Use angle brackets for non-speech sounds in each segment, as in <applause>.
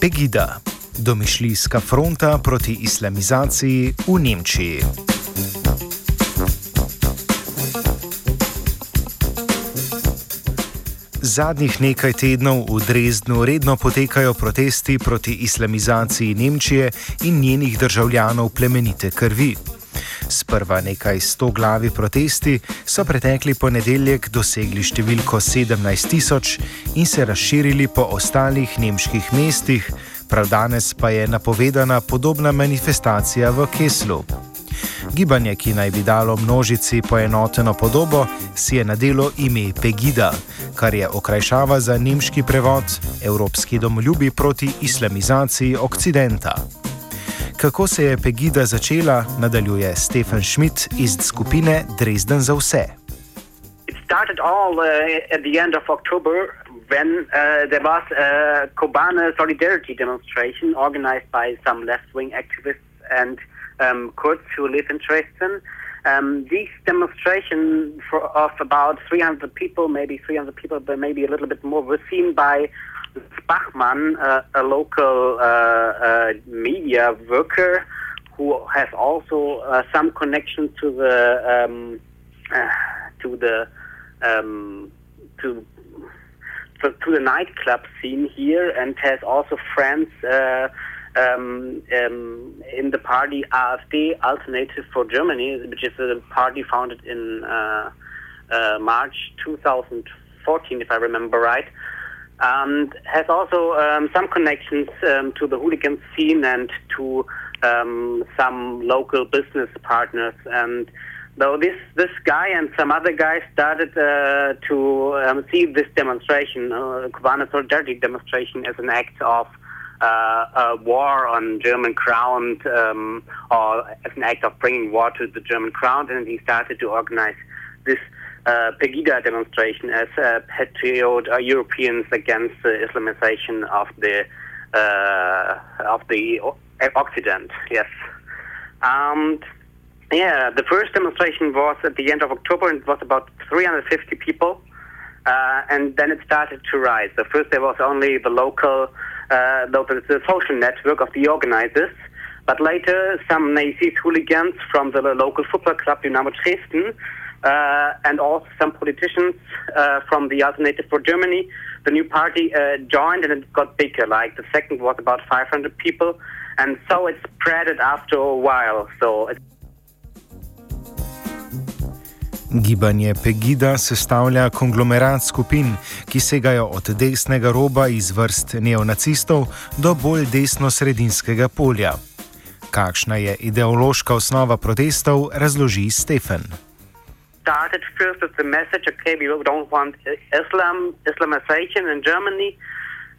Pegida, domišljijska fronta proti islamizaciji v Nemčiji. Zadnjih nekaj tednov v Dresdnu redno potekajo protesti proti islamizaciji Nemčije in njenih državljanov plemenite krvi. Sprva nekaj sto glavi protesti so pretekli ponedeljek dosegli številko 17 tisoč in se razširili po ostalih nemških mestih, prav danes pa je napovedana podobna manifestacija v Keslu. Gibanje, ki naj bi dalo množici poenoteno podobo, si je nadelo ime Pegida, kar je okrajšava za nemški prevod Evropski domoljubi proti islamizaciji Okcidenta. Kako se je Pegida začela, nadaljuje Stefan Schmidt iz skupine Dresden za vse. started all uh, at the end of October when uh, there was a Kobane solidarity demonstration organized by some left wing activists and um, Kurds who live in Dresden. Um, these demonstrations of about 300 people, maybe 300 people, but maybe a little bit more, were seen by Bachmann, uh, a local uh, media worker who has also some connection to the um, to the um, to to the nightclub scene here, and has also friends um, um, in the party AfD, Alternative for Germany, which is a party founded in uh, uh, March 2014, if I remember right, and has also um, some connections um, to the hooligan scene and to um, some local business partners. And though this this guy and some other guys started uh, to um, see this demonstration, uh, Kobane Solidarity demonstration, as an act of uh, a war on German crown, um, or as an act of bringing war to the German crown, and he started to organize this uh, Pegida demonstration as uh, patriot uh, Europeans against the Islamization of the uh, of the Occident. Yes, and yeah, the first demonstration was at the end of October, and it was about 350 people. Uh, and then it started to rise. So first there was only the local uh, the, the social network of the organizers. But later, some Nazis hooligans from the local football club Dynamo Dresden uh, and also some politicians uh, from the Alternative for Germany, the new party uh, joined and it got bigger. Like the second was about 500 people, and so it spread it after a while. So. It Gibanje Pegida sestavlja konglomerat skupin, ki segajo od desnega roba iz vrst neonacistov do bolj desno-sredinskega polja. Kakšna je ideološka osnova protestov, razloži Stefan. Started first with the message, okay, we don't want Islam, Islamization in Germany.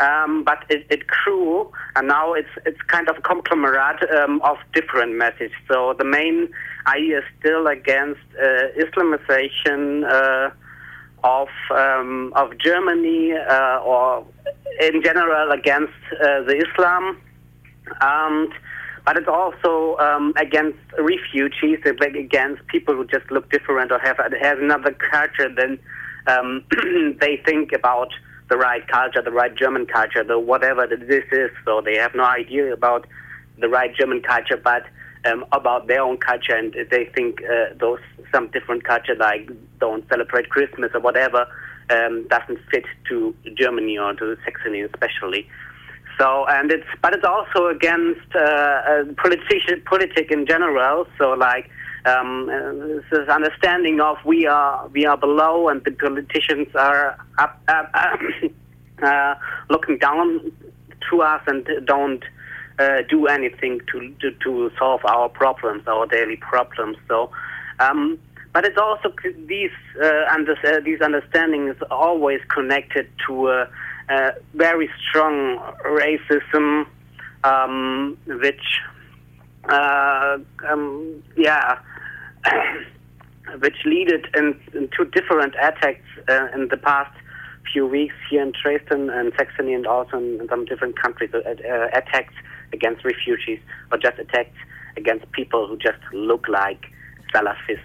um, but it, it, grew, and now it's it's kind of a conglomerate um, of different messages. So the main idea is still against uh, Islamization uh, of um, of Germany, uh, or in general against uh, the Islam, and but it's also um, against refugees, against people who just look different or have have another culture than um, <clears throat> they think about the right culture, the right German culture, the whatever this is. So they have no idea about the right German culture, but um, about their own culture, and they think uh, those some different culture like don't celebrate Christmas or whatever um, doesn't fit to Germany or to Saxony especially. So and it's but it's also against uh, uh, politician politic in general. So like um, this understanding of we are we are below and the politicians are up, up <coughs> uh, looking down to us and don't uh, do anything to, to, to solve our problems, our daily problems. So, um, but it's also these uh, under, uh, these understandings always connected to a very strong racism, um, which uh, um, yeah, <coughs> which led in, into different attacks uh, in the past few weeks here in Dresden and Saxony and also in, in some different countries. Uh, uh, attacks against refugees or just attacks against people who just look like Salafists.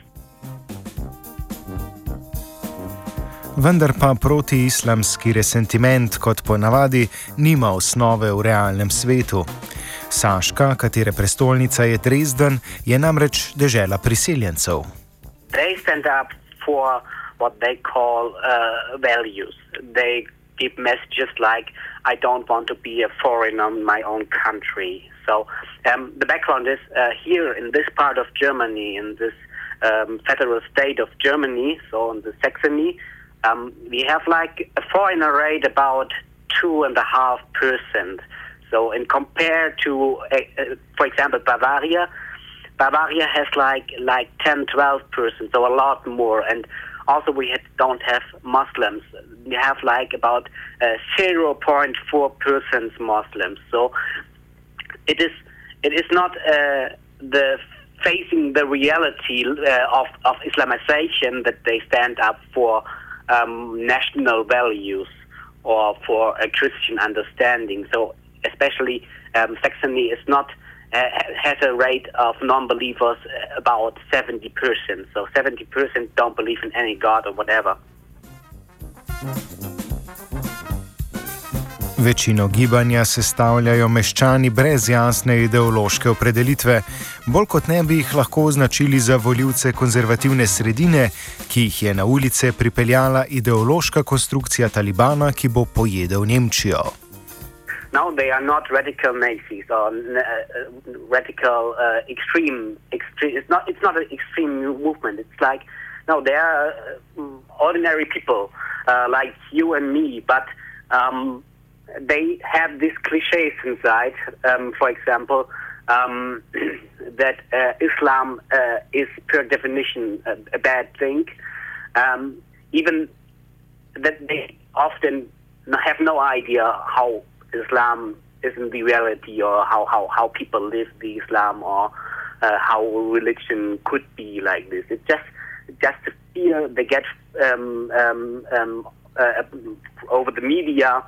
Vendar pa protiislamski resentiment, kot ponavadi, nima osnove v realnem svetu. Saška, katere prestolnica je Dresden, je namreč dežela priseljencev. Stand up for what they call uh, values. They give messages like, I don't want to be a foreigner in my own country. So um, the background is uh, here in this part of Germany, in this um, federal state of Germany, so in the Saxony, um, we have like a foreigner rate about two and a half percent. So, in compared to, uh, uh, for example, Bavaria, Bavaria has like like 10, 12 percent, so a lot more. And also, we have, don't have Muslims. We have like about uh, 0.4 percent Muslims. So, it is it is not uh, the facing the reality of of Islamization that they stand up for um, national values or for a Christian understanding. So especially um, Saxony is not uh, has a rate of non-believers about 70%. So 70% don't believe in any God or whatever. Večino gibanja sestavljajo meščani brez jasne ideološke opredelitve, bolj kot ne bi jih lahko označili za voljivce konzervativne sredine, ki jih je na ulice pripeljala ideološka konstrukcija Talibana, ki bo pojedel Nemčijo. Now they are not radical Nazis or uh, radical uh, extreme. Extreme. It's not. It's not an extreme movement. It's like no, they are uh, ordinary people uh, like you and me, but um, they have these cliches inside. Um, for example, um, <clears throat> that uh, Islam uh, is per definition a, a bad thing. Um, even that they often have no idea how Islam isn't the reality or how, how, how people live the Islam or uh, how religion could be like this. It's just just a fear they get um, um, um, uh, over the media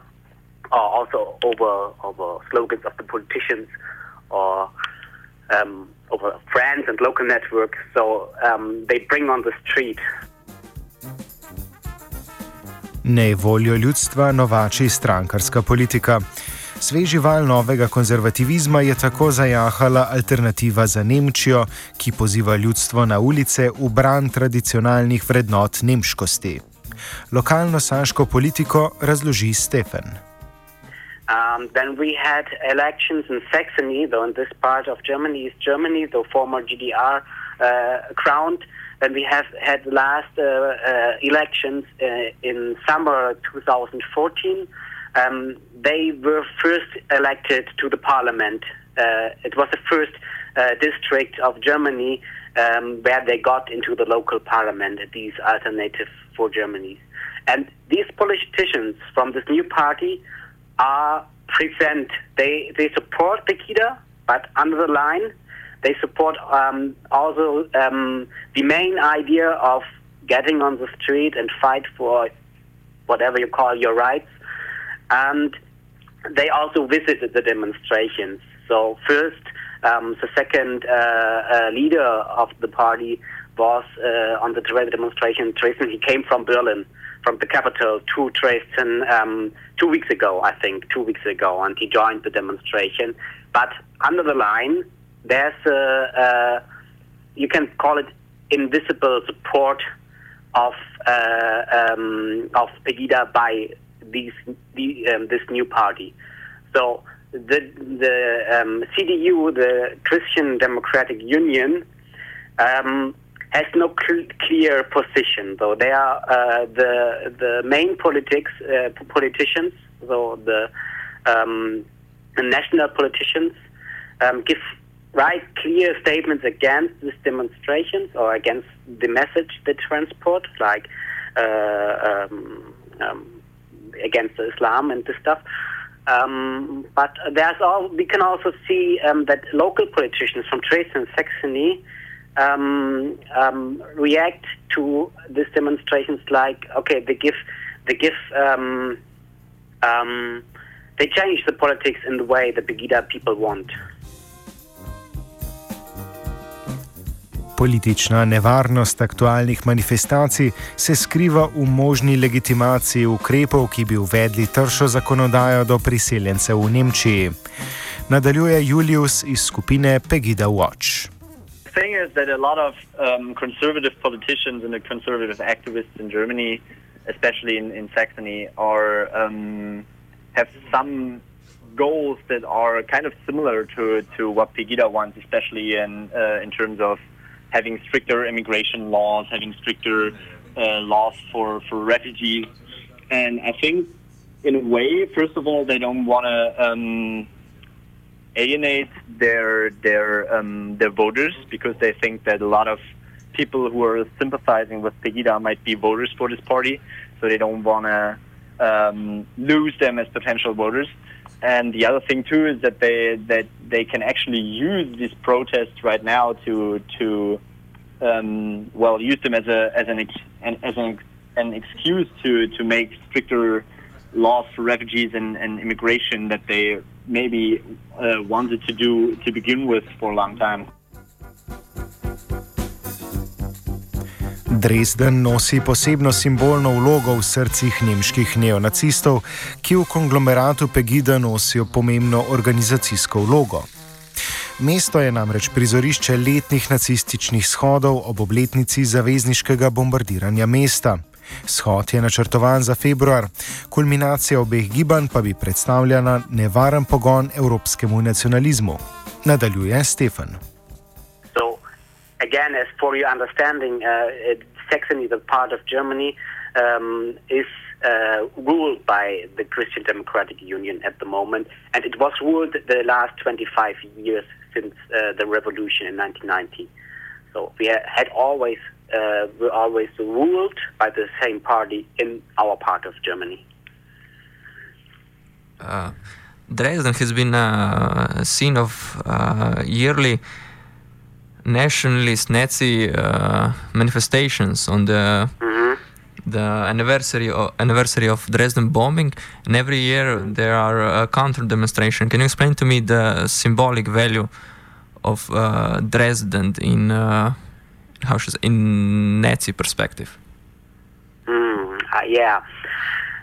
or also over over slogans of the politicians or um, over friends and local networks. So um, they bring on the street. Nevoljo ljudstva novači strankarska politika. Sveži val novega konzervativizma je tako zajahala alternativa za Nemčijo, ki poziva ljudstvo na ulice v bran tradicionalnih vrednot nemškosti. Lokalno saško politiko razloži Stefan. Um, then we had elections in Saxony, though in this part of Germany, East Germany, the former GDR uh, crowned. Then we have had the last uh, uh, elections uh, in summer 2014. Um, they were first elected to the parliament. Uh, it was the first uh, district of Germany um, where they got into the local parliament, these alternative for Germany. And these politicians from this new party are present, they, they support Pegida, but under the line, they support um, also um, the main idea of getting on the street and fight for whatever you call your rights and they also visited the demonstrations. So first, um, the second uh, uh, leader of the party was uh, on the demonstration in Dresden. He came from Berlin, from the capital, to Dresden um, two weeks ago, I think, two weeks ago, and he joined the demonstration. But under the line, there's a, you can call it invisible support of uh, um, of Pegida by these the, um, this new party. So the the um, CDU, the Christian Democratic Union, um, has no cl- clear position. Though they are uh, the the main politics uh, politicians, so the, um, national politicians um, give right clear statements against these demonstrations or against the message they transport, like. Uh, um, um, against Islam and this stuff. Um, but there's all we can also see um, that local politicians from Dresden and Saxony um, um, react to these demonstrations like okay they give they give um, um, they change the politics in the way the Pegida people want. Politična nevarnost aktualnih manifestacij se skriva v možni legitimaciji ukrepov, ki bi uvedli tršo zakonodajo do priseljencev v Nemčiji. Nadaljuje Julius iz skupine Pegida Watch. Thing is that a lot of um, conservative politicians and the conservative activists in Germany, especially in, in Saxony, are um, have some goals that are kind of similar to, to what Pegida wants, especially in uh, in terms of having stricter immigration laws, having stricter uh, laws for, for refugees. And I think, in a way, first of all, they don't want to um, alienate their their um, their voters because they think that a lot of people who are sympathizing with Pegida might be voters for this party, so they don't want to um, lose them as potential voters. And the other thing too is that they that they can actually use these protests right now to to um, well use them as a as an as an an excuse to to make stricter laws for refugees and, and immigration that they maybe uh, wanted to do to begin with for a long time. Dresden nosi posebno simbolno vlogo v srcih nemških neonacistov, ki v konglomeratu Pegida nosijo pomembno organizacijsko vlogo. Mesto je namreč prizorišče letnih nacističnih shodov ob obletnici zavezniškega bombardiranja mesta. Shod je načrtovan za februar, kulminacija obeh gibanj pa bi predstavljala nevaren pogon evropskemu nacionalizmu. Nadaljuje Stefan. Again, as for your understanding, uh, Saxony, the part of Germany, um, is uh, ruled by the Christian Democratic Union at the moment, and it was ruled the last 25 years since uh, the revolution in 1990. So we had always uh, were always ruled by the same party in our part of Germany. Uh, Dresden has been a scene of uh, yearly nationalist Nazi uh, manifestations on the mm-hmm. the anniversary of, anniversary of Dresden bombing, and every year there are a counter demonstration. Can you explain to me the symbolic value of uh, Dresden in uh, how should I say, in Nazi perspective? Mm, uh, yeah,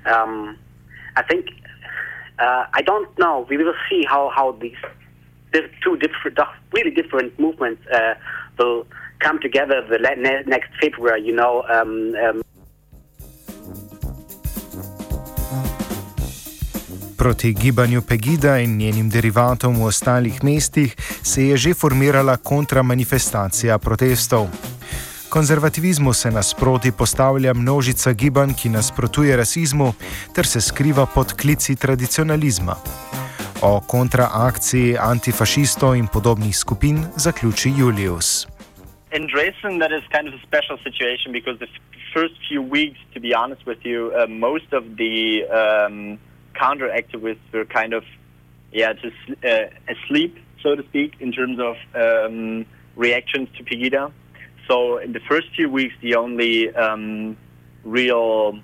um, I think uh, I don't know. We will see how how these two different, really different movements uh, will come together the next February. You know. Um, um, Proti gibanju Pegida in njenim derivatom v ostalih mestih se je že formirala kontramanifestacija protestov. Konzervativizmu se nasproti postavlja množica gibanj, ki nasprotuje rasizmu ter se skriva pod klici tradicionalizma. O kontraakciji antifašistov in podobnih skupin zaključi Julius. In Dresden, that is kind of a special situation because the first few weeks, to be honest with you, uh, most of the um, counter activists were kind of, yeah, just uh, asleep, so to speak, in terms of um, reactions to Pegida. So in the first few weeks, the only um, real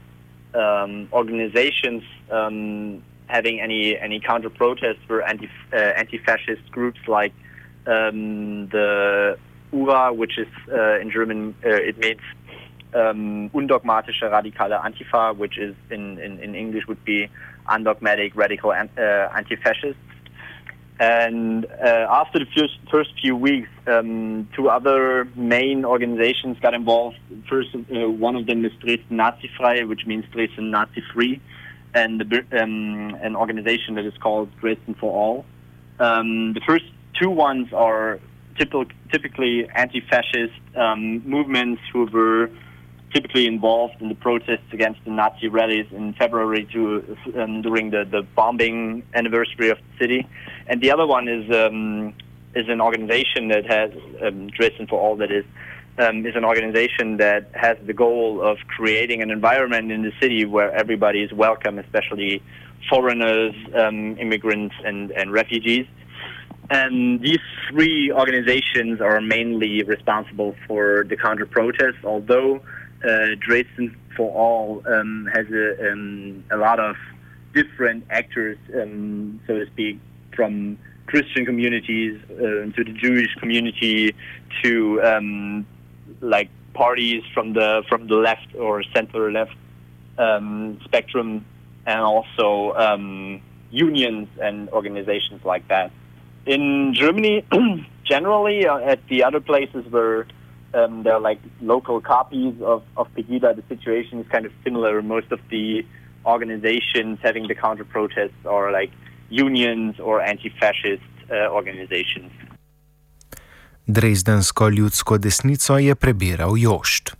um, organizations um, having any any counter protests were anti uh, anti-fascist groups like um, the URA, which is uh, in German uh, it means um, undogmatische radikale Antifa, which is in, in, in English would be undogmatic radical uh, anti-fascists. And uh, after the first, first few weeks, um, two other main organizations got involved. First, uh, one of them is Dresden Nazi Frei, which means Dresden Nazi Free, and the, um, an organization that is called Dresden for All. Um, the first two ones are typical, typically anti-fascist um, movements who were typically involved in the protests against the Nazi rallies in February to, um, during the, the bombing anniversary of the city. And the other one is um, is an organization that has um, Dresden for All that is um, is an organization that has the goal of creating an environment in the city where everybody is welcome, especially foreigners, um, immigrants, and, and refugees. And these three organizations are mainly responsible for the counter protests, although uh, Dresden for All um, has a, um, a lot of different actors, um, so to speak, from Christian communities, uh, to the Jewish community, to um, like parties from the from the left or center left um, spectrum, and also um, unions and organizations like that. In Germany, <clears throat> generally, uh, at the other places where um, there are like local copies of, of Pegida, the situation is kind of similar. Most of the organizations having the counter protests are like unions or anti-fascist uh, organizations. Dresdensko ljudsko desnico je prebiral Jošt.